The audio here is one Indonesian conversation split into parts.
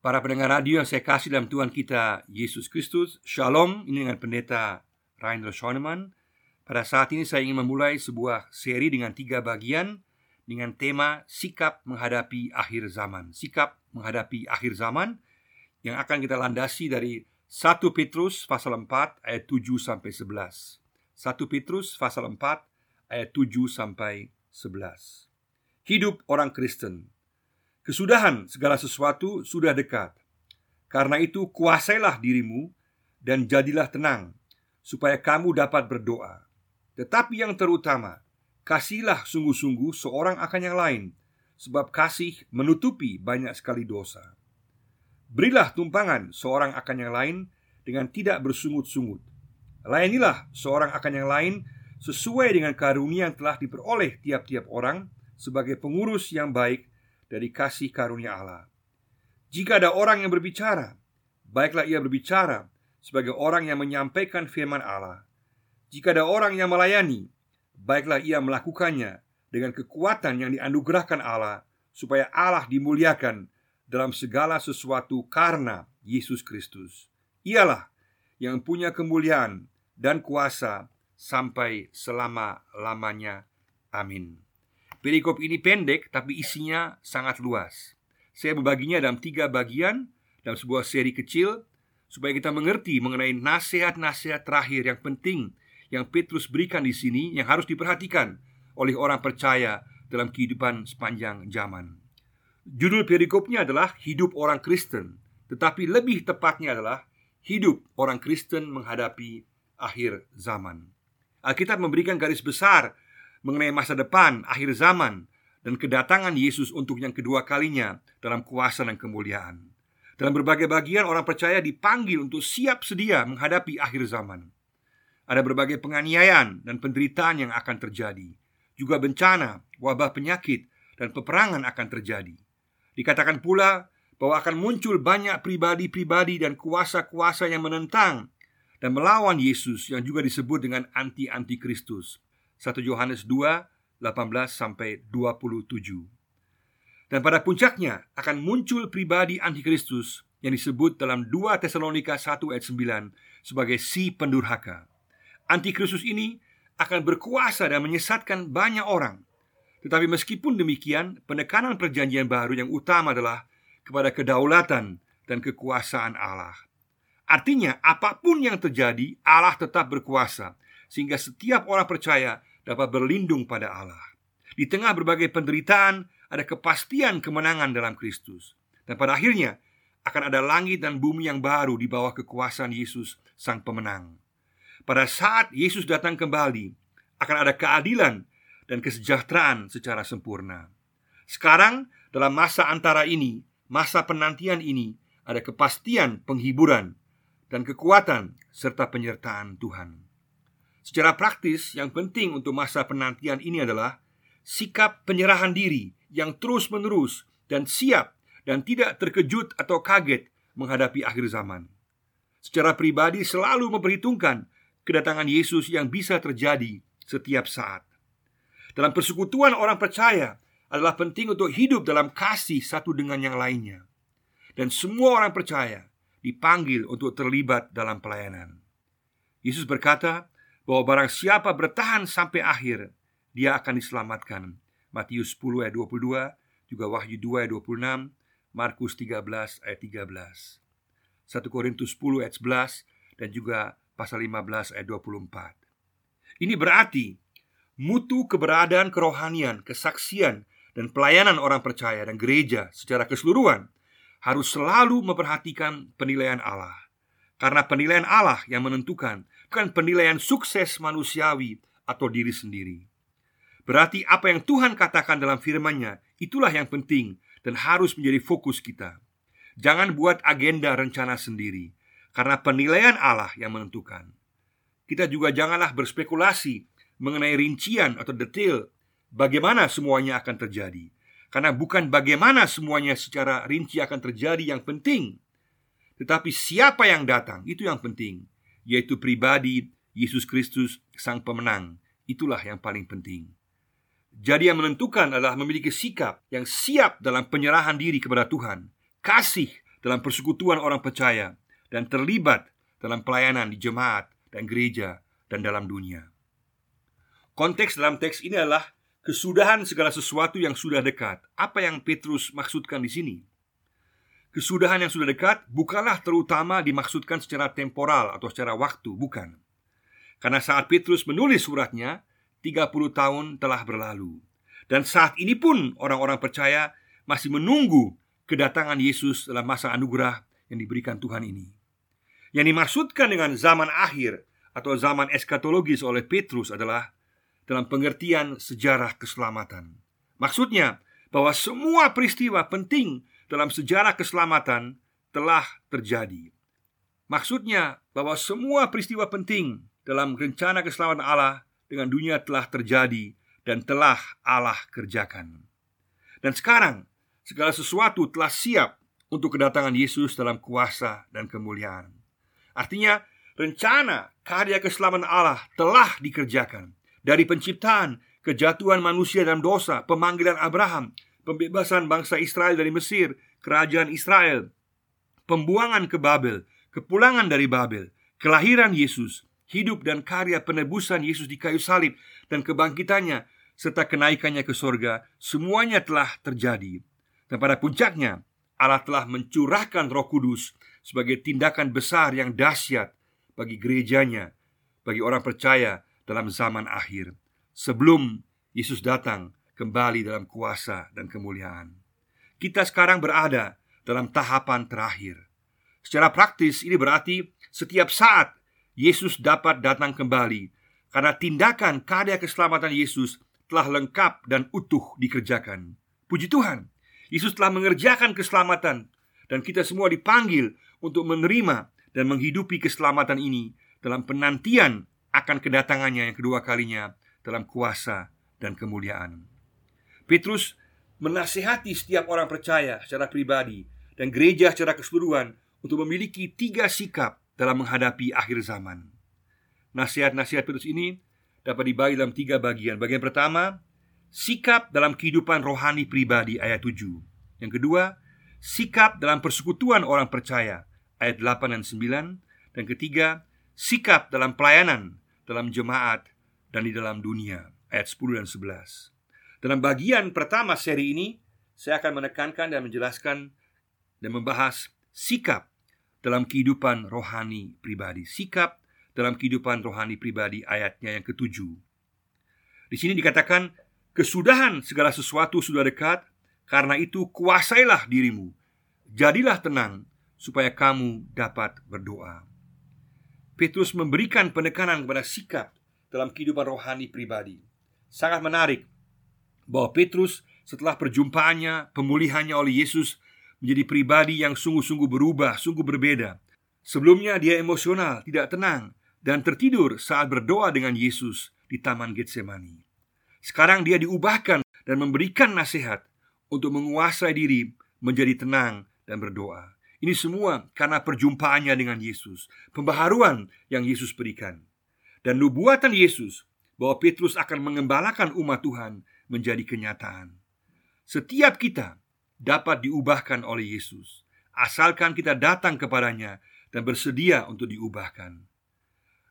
Para pendengar radio yang saya kasih dalam Tuhan kita Yesus Kristus. Shalom, ini dengan pendeta Rainer Schoenemann. Pada saat ini saya ingin memulai sebuah seri dengan tiga bagian Dengan tema sikap menghadapi akhir zaman. Sikap menghadapi akhir zaman Yang akan kita landasi dari 1 Petrus pasal 4 ayat 7 sampai 11 1 Petrus pasal 4 ayat 7 sampai 11 Hidup orang Kristen Kesudahan segala sesuatu sudah dekat. Karena itu, kuasailah dirimu dan jadilah tenang, supaya kamu dapat berdoa. Tetapi yang terutama, kasihlah sungguh-sungguh seorang akan yang lain, sebab kasih menutupi banyak sekali dosa. Berilah tumpangan seorang akan yang lain dengan tidak bersungut-sungut. Layanilah seorang akan yang lain sesuai dengan karunia yang telah diperoleh tiap-tiap orang sebagai pengurus yang baik dari kasih karunia Allah. Jika ada orang yang berbicara, baiklah ia berbicara sebagai orang yang menyampaikan firman Allah. Jika ada orang yang melayani, baiklah ia melakukannya dengan kekuatan yang dianugerahkan Allah, supaya Allah dimuliakan dalam segala sesuatu karena Yesus Kristus. Ialah yang punya kemuliaan dan kuasa sampai selama-lamanya. Amin. Perikop ini pendek tapi isinya sangat luas. Saya membaginya dalam tiga bagian dalam sebuah seri kecil supaya kita mengerti mengenai nasihat-nasihat terakhir yang penting yang Petrus berikan di sini yang harus diperhatikan oleh orang percaya dalam kehidupan sepanjang zaman. Judul perikopnya adalah hidup orang Kristen, tetapi lebih tepatnya adalah hidup orang Kristen menghadapi akhir zaman. Alkitab memberikan garis besar mengenai masa depan, akhir zaman, dan kedatangan Yesus untuk yang kedua kalinya dalam kuasa dan kemuliaan. Dalam berbagai bagian orang percaya dipanggil untuk siap sedia menghadapi akhir zaman. Ada berbagai penganiayaan dan penderitaan yang akan terjadi. Juga bencana, wabah penyakit, dan peperangan akan terjadi. Dikatakan pula bahwa akan muncul banyak pribadi-pribadi dan kuasa-kuasa yang menentang dan melawan Yesus yang juga disebut dengan anti-anti Kristus 1 Yohanes 2 18 sampai 27. Dan pada puncaknya akan muncul pribadi antikristus yang disebut dalam 2 Tesalonika 1 ayat 9 sebagai si pendurhaka. Antikristus ini akan berkuasa dan menyesatkan banyak orang. Tetapi meskipun demikian, penekanan perjanjian baru yang utama adalah kepada kedaulatan dan kekuasaan Allah. Artinya, apa pun yang terjadi, Allah tetap berkuasa, sehingga setiap orang percaya dapat berlindung pada Allah. Di tengah berbagai penderitaan, ada kepastian kemenangan dalam Kristus, dan pada akhirnya akan ada langit dan bumi yang baru di bawah kekuasaan Yesus, Sang Pemenang. Pada saat Yesus datang kembali, akan ada keadilan dan kesejahteraan secara sempurna. Sekarang, dalam masa antara ini, masa penantian ini, ada kepastian penghiburan dan kekuatan serta penyertaan Tuhan. Secara praktis, yang penting untuk masa penantian ini adalah sikap penyerahan diri yang terus-menerus dan siap dan tidak terkejut atau kaget menghadapi akhir zaman. Secara pribadi selalu memperhitungkan kedatangan Yesus yang bisa terjadi setiap saat. Dalam persekutuan orang percaya adalah penting untuk hidup dalam kasih satu dengan yang lainnya. Dan semua orang percaya dipanggil untuk terlibat dalam pelayanan. Yesus berkata, bahwa barang siapa bertahan sampai akhir, dia akan diselamatkan. Matius 10 ayat 22, juga Wahyu 2 ayat 26, Markus 13 ayat 13. 1 Korintus 10 ayat 11 dan juga pasal 15 ayat 24. Ini berarti mutu keberadaan kerohanian, kesaksian, dan pelayanan orang percaya dan gereja secara keseluruhan harus selalu memperhatikan penilaian Allah. Karena penilaian Allah yang menentukan bukan penilaian sukses manusiawi atau diri sendiri. Berarti apa yang Tuhan katakan dalam firman-Nya itulah yang penting dan harus menjadi fokus kita. Jangan buat agenda rencana sendiri karena penilaian Allah yang menentukan. Kita juga janganlah berspekulasi mengenai rincian atau detail bagaimana semuanya akan terjadi. Karena bukan bagaimana semuanya secara rinci akan terjadi yang penting, tetapi siapa yang datang itu yang penting yaitu pribadi Yesus Kristus sang pemenang. Itulah yang paling penting. Jadi yang menentukan adalah memiliki sikap yang siap dalam penyerahan diri kepada Tuhan, kasih dalam persekutuan orang percaya dan terlibat dalam pelayanan di jemaat dan gereja dan dalam dunia. Konteks dalam teks ini adalah kesudahan segala sesuatu yang sudah dekat. Apa yang Petrus maksudkan di sini? Kesudahan yang sudah dekat bukanlah terutama dimaksudkan secara temporal atau secara waktu, bukan. Karena saat Petrus menulis suratnya, 30 tahun telah berlalu. Dan saat ini pun orang-orang percaya masih menunggu kedatangan Yesus dalam masa anugerah yang diberikan Tuhan ini. Yang dimaksudkan dengan zaman akhir atau zaman eskatologis oleh Petrus adalah dalam pengertian sejarah keselamatan. Maksudnya bahwa semua peristiwa penting dalam sejarah keselamatan telah terjadi. Maksudnya bahwa semua peristiwa penting dalam rencana keselamatan Allah dengan dunia telah terjadi dan telah Allah kerjakan. Dan sekarang segala sesuatu telah siap untuk kedatangan Yesus dalam kuasa dan kemuliaan. Artinya, rencana karya keselamatan Allah telah dikerjakan dari penciptaan, kejatuhan manusia dalam dosa, pemanggilan Abraham, pembebasan bangsa Israel dari Mesir, kerajaan Israel, pembuangan ke Babel, kepulangan dari Babel, kelahiran Yesus, hidup dan karya penebusan Yesus di kayu salib dan kebangkitannya serta kenaikannya ke sorga, semuanya telah terjadi. Dan pada puncaknya, Allah telah mencurahkan roh kudus sebagai tindakan besar yang dahsyat bagi gerejanya, bagi orang percaya dalam zaman akhir sebelum Yesus datang kembali dalam kuasa dan kemuliaan. Kita sekarang berada dalam tahapan terakhir. Secara praktis ini berarti setiap saat Yesus dapat datang kembali karena tindakan karya keselamatan Yesus telah lengkap dan utuh dikerjakan. Puji Tuhan, Yesus telah mengerjakan keselamatan dan kita semua dipanggil untuk menerima dan menghidupi keselamatan ini dalam penantian akan kedatangannya yang kedua kalinya dalam kuasa dan kemuliaan. Petrus menasihati setiap orang percaya secara pribadi dan gereja secara keseluruhan untuk memiliki tiga sikap dalam menghadapi akhir zaman. Nasihat-nasihat Petrus ini dapat dibagi dalam tiga bagian. Bagian pertama, sikap dalam kehidupan rohani pribadi ayat 7. Yang kedua, sikap dalam persekutuan orang percaya ayat 8 dan 9. Dan ketiga, sikap dalam pelayanan dalam jemaat dan di dalam dunia ayat 10 dan 11. Dalam bagian pertama seri ini saya akan menekankan dan menjelaskan dan membahas sikap dalam kehidupan rohani pribadi. Sikap dalam kehidupan rohani pribadi ayatnya yang ketujuh. Di sini dikatakan kesudahan segala sesuatu sudah dekat, karena itu kuasailah dirimu. Jadilah tenang supaya kamu dapat berdoa. Petrus memberikan penekanan kepada sikap dalam kehidupan rohani pribadi. Sangat menarik bahwa Petrus setelah perjumpaannya, pemulihannya oleh Yesus menjadi pribadi yang sungguh-sungguh berubah, sungguh berbeda. Sebelumnya dia emosional, tidak tenang, dan tertidur saat berdoa dengan Yesus di Taman Getsemani. Sekarang dia diubahkan dan memberikan nasihat untuk menguasai diri menjadi tenang dan berdoa. Ini semua karena perjumpaannya dengan Yesus, pembaharuan yang Yesus berikan, dan nubuatan Yesus bahwa Petrus akan mengembalakan umat Tuhan menjadi kenyataan. Setiap kita dapat diubahkan oleh Yesus, asalkan kita datang kepadanya dan bersedia untuk diubahkan.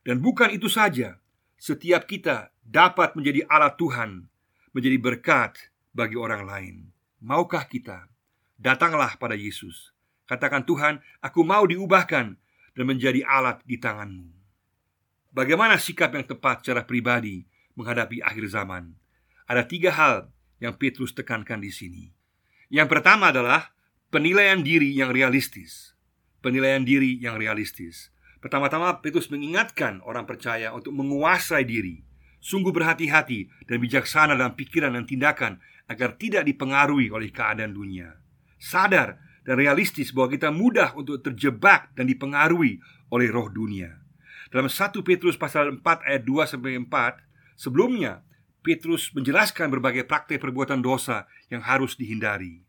Dan bukan itu saja, setiap kita dapat menjadi alat Tuhan, menjadi berkat bagi orang lain. Maukah kita? Datanglah pada Yesus Katakan Tuhan, aku mau diubahkan dan menjadi alat di tanganmu Bagaimana sikap yang tepat secara pribadi menghadapi akhir zaman? Ada tiga hal yang Petrus tekankan di sini. Yang pertama adalah penilaian diri yang realistis. Penilaian diri yang realistis. Pertama-tama Petrus mengingatkan orang percaya untuk menguasai diri Sungguh berhati-hati dan bijaksana dalam pikiran dan tindakan Agar tidak dipengaruhi oleh keadaan dunia. Sadar dan realistis bahwa kita mudah untuk terjebak dan dipengaruhi oleh roh dunia. Dalam 1 Petrus pasal 4 ayat 2 sampai 4, sebelumnya Petrus menjelaskan berbagai praktek perbuatan dosa yang harus dihindari.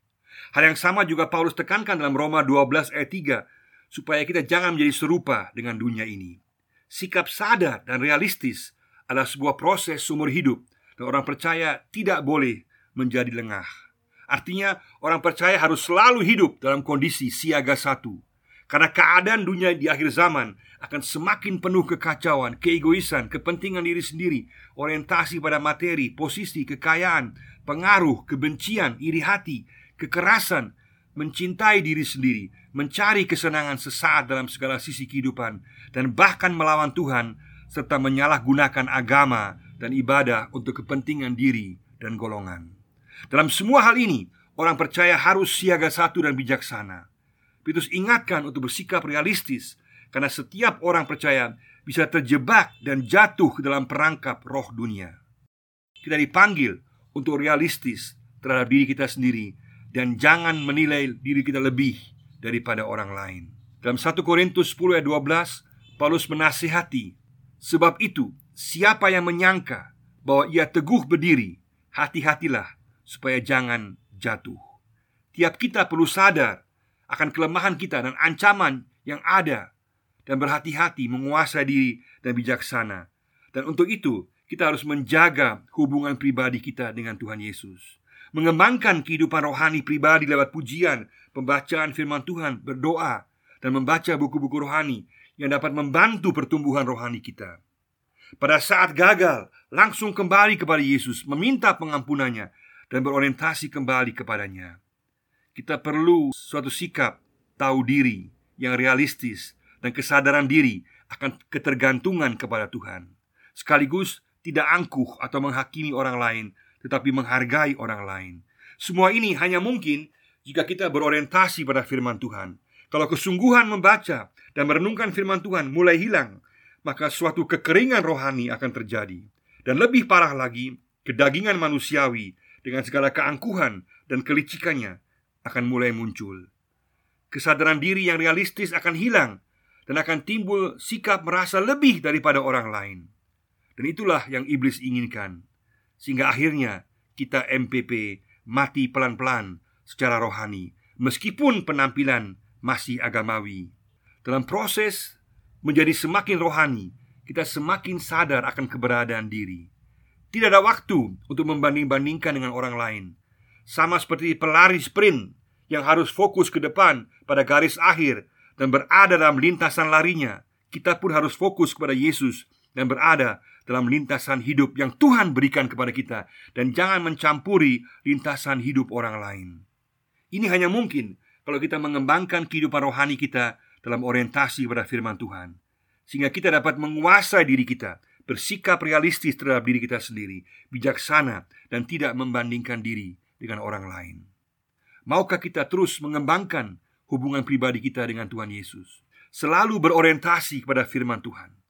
Hal yang sama juga Paulus tekankan dalam Roma 12 ayat 3 supaya kita jangan menjadi serupa dengan dunia ini. Sikap sadar dan realistis adalah sebuah proses sumur hidup dan orang percaya tidak boleh menjadi lengah. Artinya, orang percaya harus selalu hidup dalam kondisi siaga satu, karena keadaan dunia di akhir zaman akan semakin penuh kekacauan, keegoisan, kepentingan diri sendiri, orientasi pada materi, posisi, kekayaan, pengaruh, kebencian, iri hati, kekerasan, mencintai diri sendiri, mencari kesenangan sesaat dalam segala sisi kehidupan, dan bahkan melawan Tuhan, serta menyalahgunakan agama dan ibadah untuk kepentingan diri dan golongan. Dalam semua hal ini, orang percaya harus siaga satu dan bijaksana. Petrus ingatkan untuk bersikap realistis, karena setiap orang percaya bisa terjebak dan jatuh ke dalam perangkap roh dunia. Kita dipanggil untuk realistis terhadap diri kita sendiri dan jangan menilai diri kita lebih daripada orang lain. Dalam 1 Korintus 10 ayat 12, Paulus menasihati, sebab itu siapa yang menyangka bahwa ia teguh berdiri, hati-hatilah supaya jangan jatuh. Tiap kita perlu sadar akan kelemahan kita dan ancaman yang ada dan berhati-hati menguasai diri dan bijaksana. Dan untuk itu, kita harus menjaga hubungan pribadi kita dengan Tuhan Yesus mengembangkan kehidupan rohani pribadi lewat pujian, pembacaan firman Tuhan, berdoa, dan membaca buku-buku rohani yang dapat membantu pertumbuhan rohani kita. Pada saat gagal, langsung kembali kepada Yesus, meminta pengampunannya, dan berorientasi kembali kepadanya. Kita perlu suatu sikap tahu diri yang realistis dan kesadaran diri akan ketergantungan kepada Tuhan, sekaligus tidak angkuh atau menghakimi orang lain tetapi menghargai orang lain. Semua ini hanya mungkin jika kita berorientasi pada firman Tuhan. Kalau kesungguhan membaca dan merenungkan firman Tuhan mulai hilang, maka suatu kekeringan rohani akan terjadi. Dan lebih parah lagi, kedagingan manusiawi dengan segala keangkuhan dan kelicikannya akan mulai muncul. Kesadaran diri yang realistis akan hilang dan akan timbul sikap merasa lebih daripada orang lain. Dan itulah yang iblis inginkan. Sehingga akhirnya kita MPP mati pelan-pelan secara rohani Meskipun penampilan masih agamawi Dalam proses menjadi semakin rohani Kita semakin sadar akan keberadaan diri Tidak ada waktu untuk membanding-bandingkan dengan orang lain Sama seperti pelari sprint yang harus fokus ke depan pada garis akhir Dan berada dalam lintasan larinya Kita pun harus fokus kepada Yesus dan berada dalam lintasan hidup yang Tuhan berikan kepada kita dan jangan mencampuri lintasan hidup orang lain. Ini hanya mungkin kalau kita mengembangkan kehidupan rohani kita dalam orientasi pada firman Tuhan sehingga kita dapat menguasai diri kita, bersikap realistis terhadap diri kita sendiri, bijaksana dan tidak membandingkan diri dengan orang lain. Maukah kita terus mengembangkan hubungan pribadi kita dengan Tuhan Yesus? Selalu berorientasi kepada firman Tuhan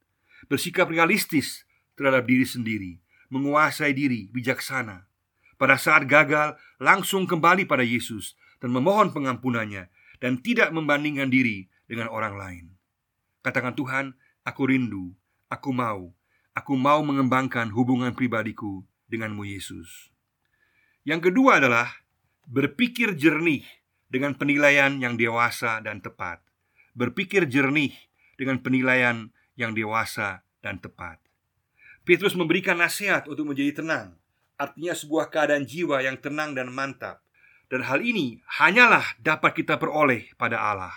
bersikap realistis terhadap diri sendiri, menguasai diri, bijaksana. Pada saat gagal, langsung kembali pada Yesus dan memohon pengampunannya dan tidak membandingkan diri dengan orang lain. Katakan Tuhan, aku rindu, aku mau, aku mau mengembangkan hubungan pribadiku denganmu Yesus. Yang kedua adalah berpikir jernih dengan penilaian yang dewasa dan tepat. Berpikir jernih dengan penilaian yang dewasa dan tepat. Petrus memberikan nasihat untuk menjadi tenang, artinya sebuah keadaan jiwa yang tenang dan mantap. Dan hal ini hanyalah dapat kita peroleh pada Allah.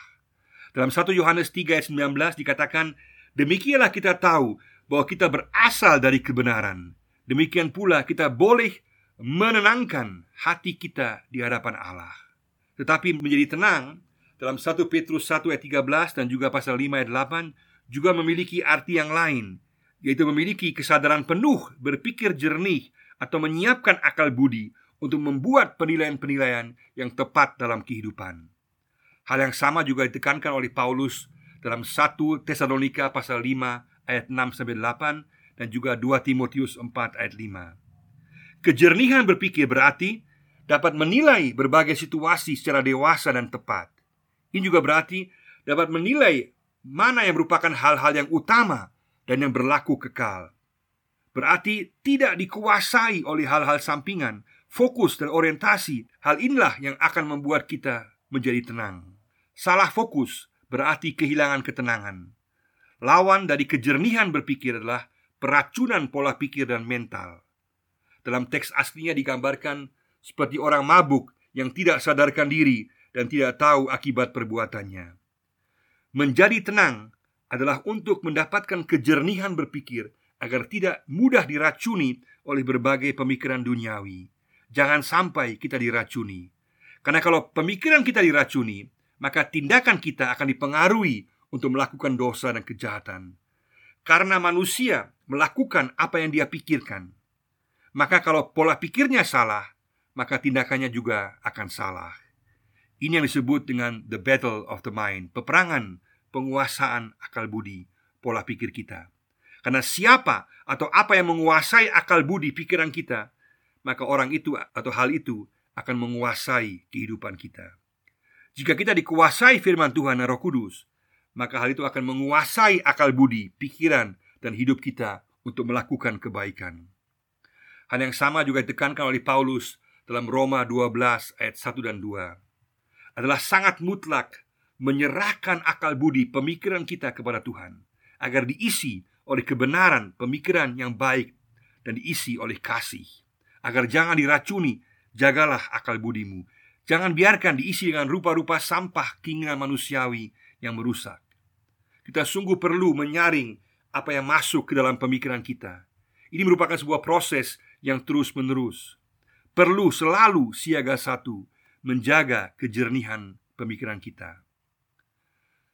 Dalam 1 Yohanes 3 ayat 19 dikatakan, Demikianlah kita tahu bahwa kita berasal dari kebenaran. Demikian pula kita boleh menenangkan hati kita di hadapan Allah. Tetapi menjadi tenang dalam 1 Petrus 1 ayat 13 dan juga pasal 5 ayat 8 juga memiliki arti yang lain, yaitu memiliki kesadaran penuh berpikir jernih atau menyiapkan akal budi untuk membuat penilaian-penilaian yang tepat dalam kehidupan. Hal yang sama juga ditekankan oleh Paulus dalam 1 Tesalonika pasal 5 ayat 6 sampai 8 dan juga 2 Timotius 4 ayat 5. Kejernihan berpikir berarti dapat menilai berbagai situasi secara dewasa dan tepat. Ini juga berarti dapat menilai mana yang merupakan hal-hal yang utama dan yang berlaku kekal. Berarti tidak dikuasai oleh hal-hal sampingan, fokus dan orientasi. Hal inilah yang akan membuat kita menjadi tenang. Salah fokus berarti kehilangan ketenangan. Lawan dari kejernihan berpikir adalah peracunan pola pikir dan mental. Dalam teks aslinya digambarkan seperti orang mabuk yang tidak sadarkan diri dan tidak tahu akibat perbuatannya. Menjadi tenang adalah untuk mendapatkan kejernihan berpikir agar tidak mudah diracuni oleh berbagai pemikiran duniawi. Jangan sampai kita diracuni. Karena kalau pemikiran kita diracuni, maka tindakan kita akan dipengaruhi untuk melakukan dosa dan kejahatan. Karena manusia melakukan apa yang dia pikirkan. Maka kalau pola pikirnya salah, maka tindakannya juga akan salah. Ini yang disebut dengan the battle of the mind, peperangan penguasaan akal budi, pola pikir kita. Karena siapa atau apa yang menguasai akal budi pikiran kita, maka orang itu atau hal itu akan menguasai kehidupan kita. Jika kita dikuasai firman Tuhan dan Roh Kudus, maka hal itu akan menguasai akal budi, pikiran, dan hidup kita untuk melakukan kebaikan. Hal yang sama juga ditekankan oleh Paulus dalam Roma 12 ayat 1 dan 2 adalah sangat mutlak menyerahkan akal budi pemikiran kita kepada Tuhan agar diisi oleh kebenaran pemikiran yang baik dan diisi oleh kasih. Agar jangan diracuni jagalah akal budimu. Jangan biarkan diisi dengan rupa-rupa sampah keinginan manusiawi yang merusak. Kita sungguh perlu menyaring apa yang masuk ke dalam pemikiran kita. Ini merupakan sebuah proses yang terus-menerus perlu selalu siaga satu menjaga kejernihan pemikiran kita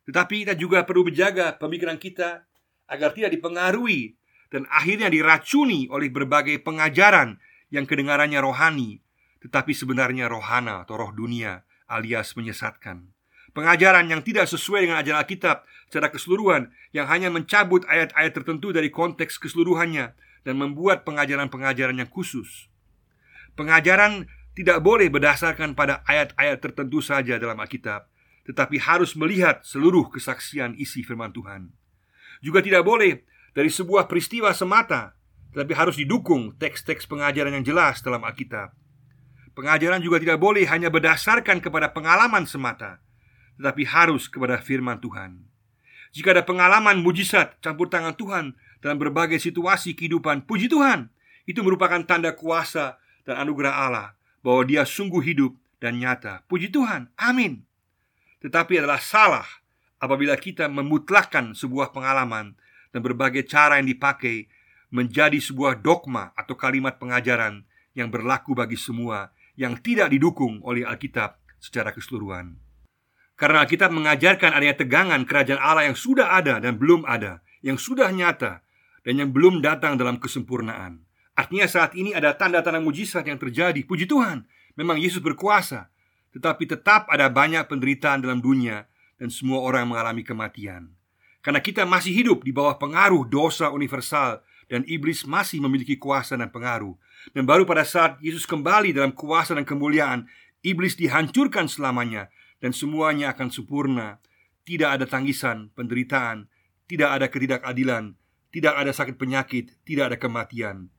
tetapi kita juga perlu menjaga pemikiran kita agar tidak dipengaruhi dan akhirnya diracuni oleh berbagai pengajaran yang kedengarannya rohani, tetapi sebenarnya rohana atau roh dunia alias menyesatkan. Pengajaran yang tidak sesuai dengan ajaran Alkitab secara keseluruhan yang hanya mencabut ayat-ayat tertentu dari konteks keseluruhannya dan membuat pengajaran-pengajaran yang khusus. Pengajaran tidak boleh berdasarkan pada ayat-ayat tertentu saja dalam Alkitab, tetapi harus melihat seluruh kesaksian isi firman Tuhan. Juga tidak boleh dari sebuah peristiwa semata, tetapi harus didukung teks-teks pengajaran yang jelas dalam Alkitab. Pengajaran juga tidak boleh hanya berdasarkan kepada pengalaman semata, tetapi harus kepada firman Tuhan. Jika ada pengalaman mujizat campur tangan Tuhan dalam berbagai situasi kehidupan, puji Tuhan, itu merupakan tanda kuasa dan anugerah Allah bahwa Dia sungguh hidup dan nyata. Puji Tuhan, amin tetapi adalah salah apabila kita memutlakkan sebuah pengalaman dan berbagai cara yang dipakai menjadi sebuah dogma atau kalimat pengajaran yang berlaku bagi semua yang tidak didukung oleh Alkitab secara keseluruhan. Karena Alkitab mengajarkan adanya tegangan kerajaan Allah yang sudah ada dan belum ada, yang sudah nyata dan yang belum datang dalam kesempurnaan. Artinya saat ini ada tanda-tanda mujizat yang terjadi. Puji Tuhan, memang Yesus berkuasa tetapi tetap ada banyak penderitaan dalam dunia dan semua orang mengalami kematian. Karena kita masih hidup di bawah pengaruh dosa universal dan iblis masih memiliki kuasa dan pengaruh. Dan baru pada saat Yesus kembali dalam kuasa dan kemuliaan, iblis dihancurkan selamanya dan semuanya akan sempurna. Tidak ada tangisan, penderitaan, tidak ada ketidakadilan, tidak ada sakit penyakit, tidak ada kematian.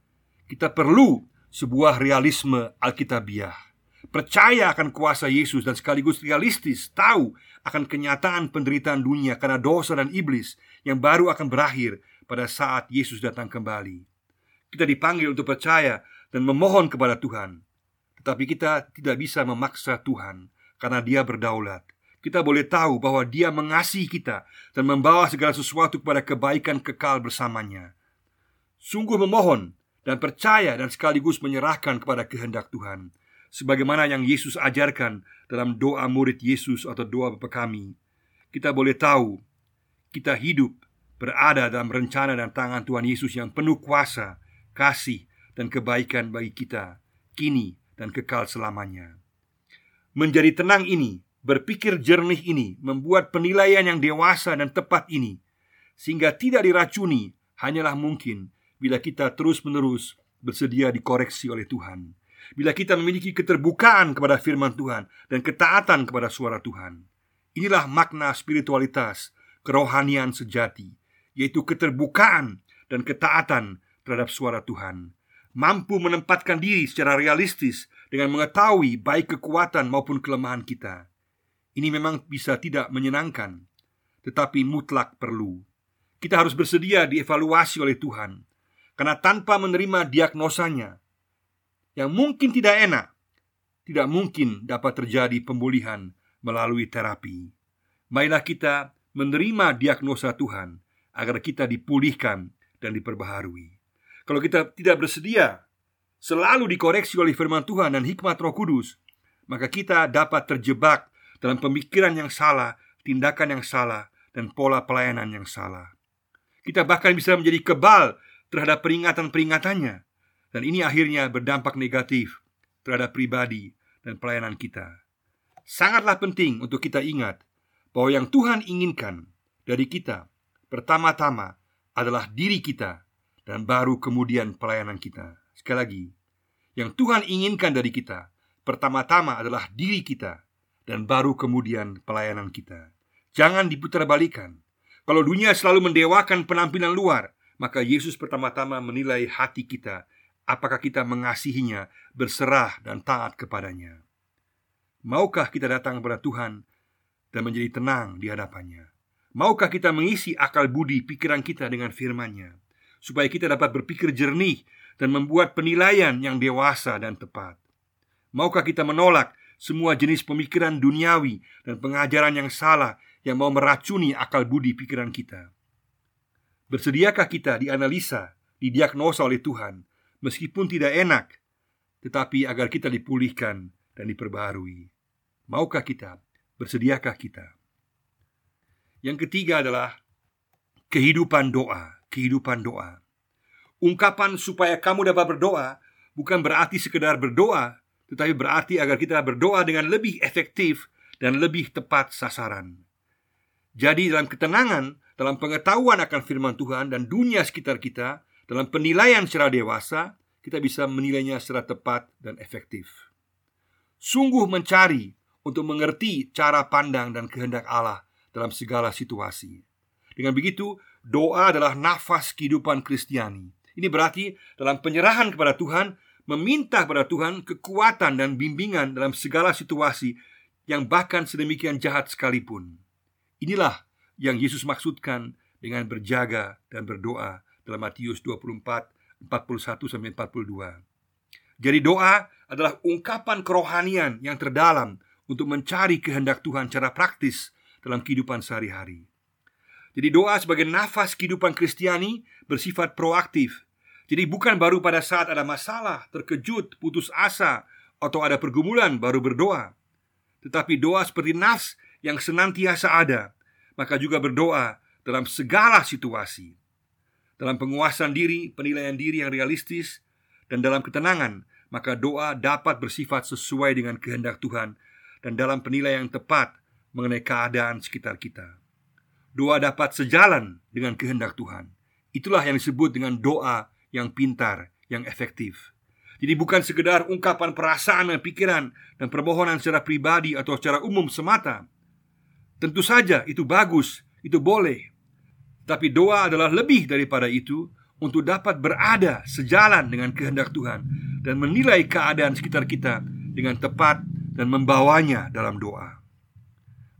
Kita perlu sebuah realisme Alkitabiah percaya akan kuasa Yesus dan sekaligus realistis tahu akan kenyataan penderitaan dunia karena dosa dan iblis yang baru akan berakhir pada saat Yesus datang kembali. Kita dipanggil untuk percaya dan memohon kepada Tuhan, tetapi kita tidak bisa memaksa Tuhan karena Dia berdaulat. Kita boleh tahu bahwa Dia mengasihi kita dan membawa segala sesuatu kepada kebaikan kekal bersamanya. Sungguh memohon dan percaya dan sekaligus menyerahkan kepada kehendak Tuhan sebagaimana yang Yesus ajarkan dalam doa murid Yesus atau doa Bapa kami. Kita boleh tahu kita hidup berada dalam rencana dan tangan Tuhan Yesus yang penuh kuasa, kasih, dan kebaikan bagi kita kini dan kekal selamanya. Menjadi tenang ini, berpikir jernih ini, membuat penilaian yang dewasa dan tepat ini, sehingga tidak diracuni, hanyalah mungkin bila kita terus-menerus bersedia dikoreksi oleh Tuhan bila kita memiliki keterbukaan kepada firman Tuhan dan ketaatan kepada suara Tuhan. Inilah makna spiritualitas, kerohanian sejati, yaitu keterbukaan dan ketaatan terhadap suara Tuhan. Mampu menempatkan diri secara realistis dengan mengetahui baik kekuatan maupun kelemahan kita. Ini memang bisa tidak menyenangkan, tetapi mutlak perlu. Kita harus bersedia dievaluasi oleh Tuhan, karena tanpa menerima diagnosanya, yang mungkin tidak enak, tidak mungkin dapat terjadi pemulihan melalui terapi. Marilah kita menerima diagnosa Tuhan agar kita dipulihkan dan diperbaharui. Kalau kita tidak bersedia selalu dikoreksi oleh firman Tuhan dan hikmat Roh Kudus, maka kita dapat terjebak dalam pemikiran yang salah, tindakan yang salah, dan pola pelayanan yang salah. Kita bahkan bisa menjadi kebal terhadap peringatan-peringatannya, dan ini akhirnya berdampak negatif terhadap pribadi dan pelayanan kita. Sangatlah penting untuk kita ingat bahwa yang Tuhan inginkan dari kita pertama-tama adalah diri kita dan baru kemudian pelayanan kita. Sekali lagi, yang Tuhan inginkan dari kita pertama-tama adalah diri kita dan baru kemudian pelayanan kita. Jangan diputarbalikan. Kalau dunia selalu mendewakan penampilan luar, maka Yesus pertama-tama menilai hati kita apakah kita mengasihinya, berserah dan taat kepadanya. Maukah kita datang kepada Tuhan dan menjadi tenang di hadapannya? Maukah kita mengisi akal budi pikiran kita dengan firman-Nya supaya kita dapat berpikir jernih dan membuat penilaian yang dewasa dan tepat? Maukah kita menolak semua jenis pemikiran duniawi dan pengajaran yang salah yang mau meracuni akal budi pikiran kita? Bersediakah kita dianalisa, didiagnosa oleh Tuhan meskipun tidak enak, tetapi agar kita dipulihkan dan diperbarui. Maukah kita? Bersediakah kita? Yang ketiga adalah kehidupan doa, kehidupan doa. Ungkapan supaya kamu dapat berdoa bukan berarti sekedar berdoa, tetapi berarti agar kita berdoa dengan lebih efektif dan lebih tepat sasaran. Jadi dalam ketenangan, dalam pengetahuan akan firman Tuhan dan dunia sekitar kita, dalam penilaian secara dewasa, kita bisa menilainya secara tepat dan efektif. Sungguh mencari untuk mengerti cara pandang dan kehendak Allah dalam segala situasi. Dengan begitu, doa adalah nafas kehidupan Kristiani. Ini berarti dalam penyerahan kepada Tuhan, meminta kepada Tuhan kekuatan dan bimbingan dalam segala situasi yang bahkan sedemikian jahat sekalipun. Inilah yang Yesus maksudkan dengan berjaga dan berdoa dalam Matius 24 41 sampai 42. Jadi doa adalah ungkapan kerohanian yang terdalam untuk mencari kehendak Tuhan secara praktis dalam kehidupan sehari-hari. Jadi doa sebagai nafas kehidupan Kristiani bersifat proaktif. Jadi bukan baru pada saat ada masalah, terkejut, putus asa, atau ada pergumulan baru berdoa. Tetapi doa seperti nafs yang senantiasa ada, maka juga berdoa dalam segala situasi dalam penguasaan diri, penilaian diri yang realistis, dan dalam ketenangan, maka doa dapat bersifat sesuai dengan kehendak Tuhan dan dalam penilaian yang tepat mengenai keadaan sekitar kita. Doa dapat sejalan dengan kehendak Tuhan. Itulah yang disebut dengan doa yang pintar, yang efektif. Jadi bukan sekedar ungkapan perasaan dan pikiran dan permohonan secara pribadi atau secara umum semata. Tentu saja itu bagus, itu boleh. Tapi doa adalah lebih daripada itu untuk dapat berada sejalan dengan kehendak Tuhan dan menilai keadaan sekitar kita dengan tepat dan membawanya dalam doa.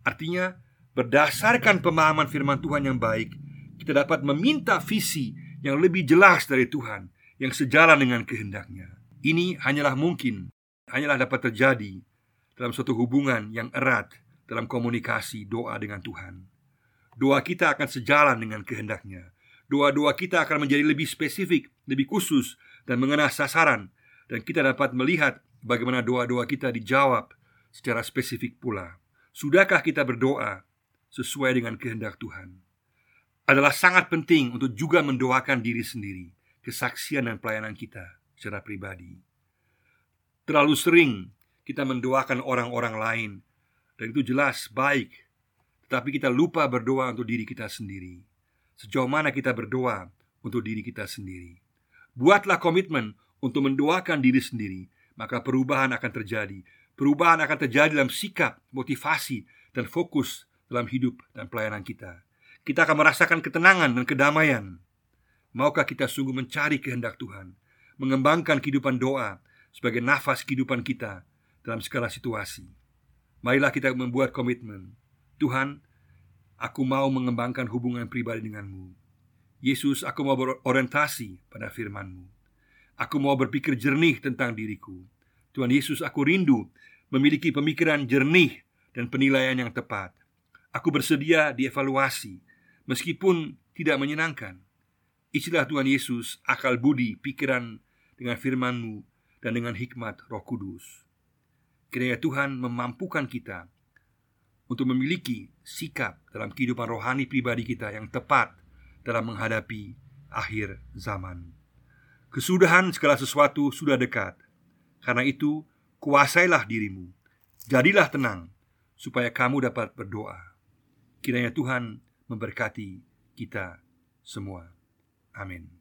Artinya, berdasarkan pemahaman firman Tuhan yang baik, kita dapat meminta visi yang lebih jelas dari Tuhan yang sejalan dengan kehendaknya. Ini hanyalah mungkin, hanyalah dapat terjadi dalam suatu hubungan yang erat dalam komunikasi doa dengan Tuhan doa kita akan sejalan dengan kehendaknya. Doa-doa kita akan menjadi lebih spesifik, lebih khusus, dan mengena sasaran, dan kita dapat melihat bagaimana doa-doa kita dijawab secara spesifik pula. Sudahkah kita berdoa sesuai dengan kehendak Tuhan? Adalah sangat penting untuk juga mendoakan diri sendiri, kesaksian dan pelayanan kita secara pribadi. Terlalu sering kita mendoakan orang-orang lain, dan itu jelas baik tapi kita lupa berdoa untuk diri kita sendiri. Sejauh mana kita berdoa untuk diri kita sendiri. Buatlah komitmen untuk mendoakan diri sendiri, maka perubahan akan terjadi. Perubahan akan terjadi dalam sikap, motivasi, dan fokus dalam hidup dan pelayanan kita. Kita akan merasakan ketenangan dan kedamaian. Maukah kita sungguh mencari kehendak Tuhan, mengembangkan kehidupan doa sebagai nafas kehidupan kita dalam segala situasi? Marilah kita membuat komitmen Tuhan, aku mau mengembangkan hubungan pribadi denganmu. Yesus, aku mau berorientasi pada firman-Mu. Aku mau berpikir jernih tentang diriku. Tuhan Yesus, aku rindu memiliki pemikiran jernih dan penilaian yang tepat. Aku bersedia dievaluasi, meskipun tidak menyenangkan. Isilah Tuhan Yesus akal budi, pikiran dengan firman-Mu dan dengan hikmat Roh Kudus. Kiranya Tuhan memampukan kita untuk memiliki sikap dalam kehidupan rohani pribadi kita yang tepat dalam menghadapi akhir zaman. Kesudahan segala sesuatu sudah dekat. Karena itu, kuasailah dirimu. Jadilah tenang supaya kamu dapat berdoa. Kiranya Tuhan memberkati kita semua. Amin.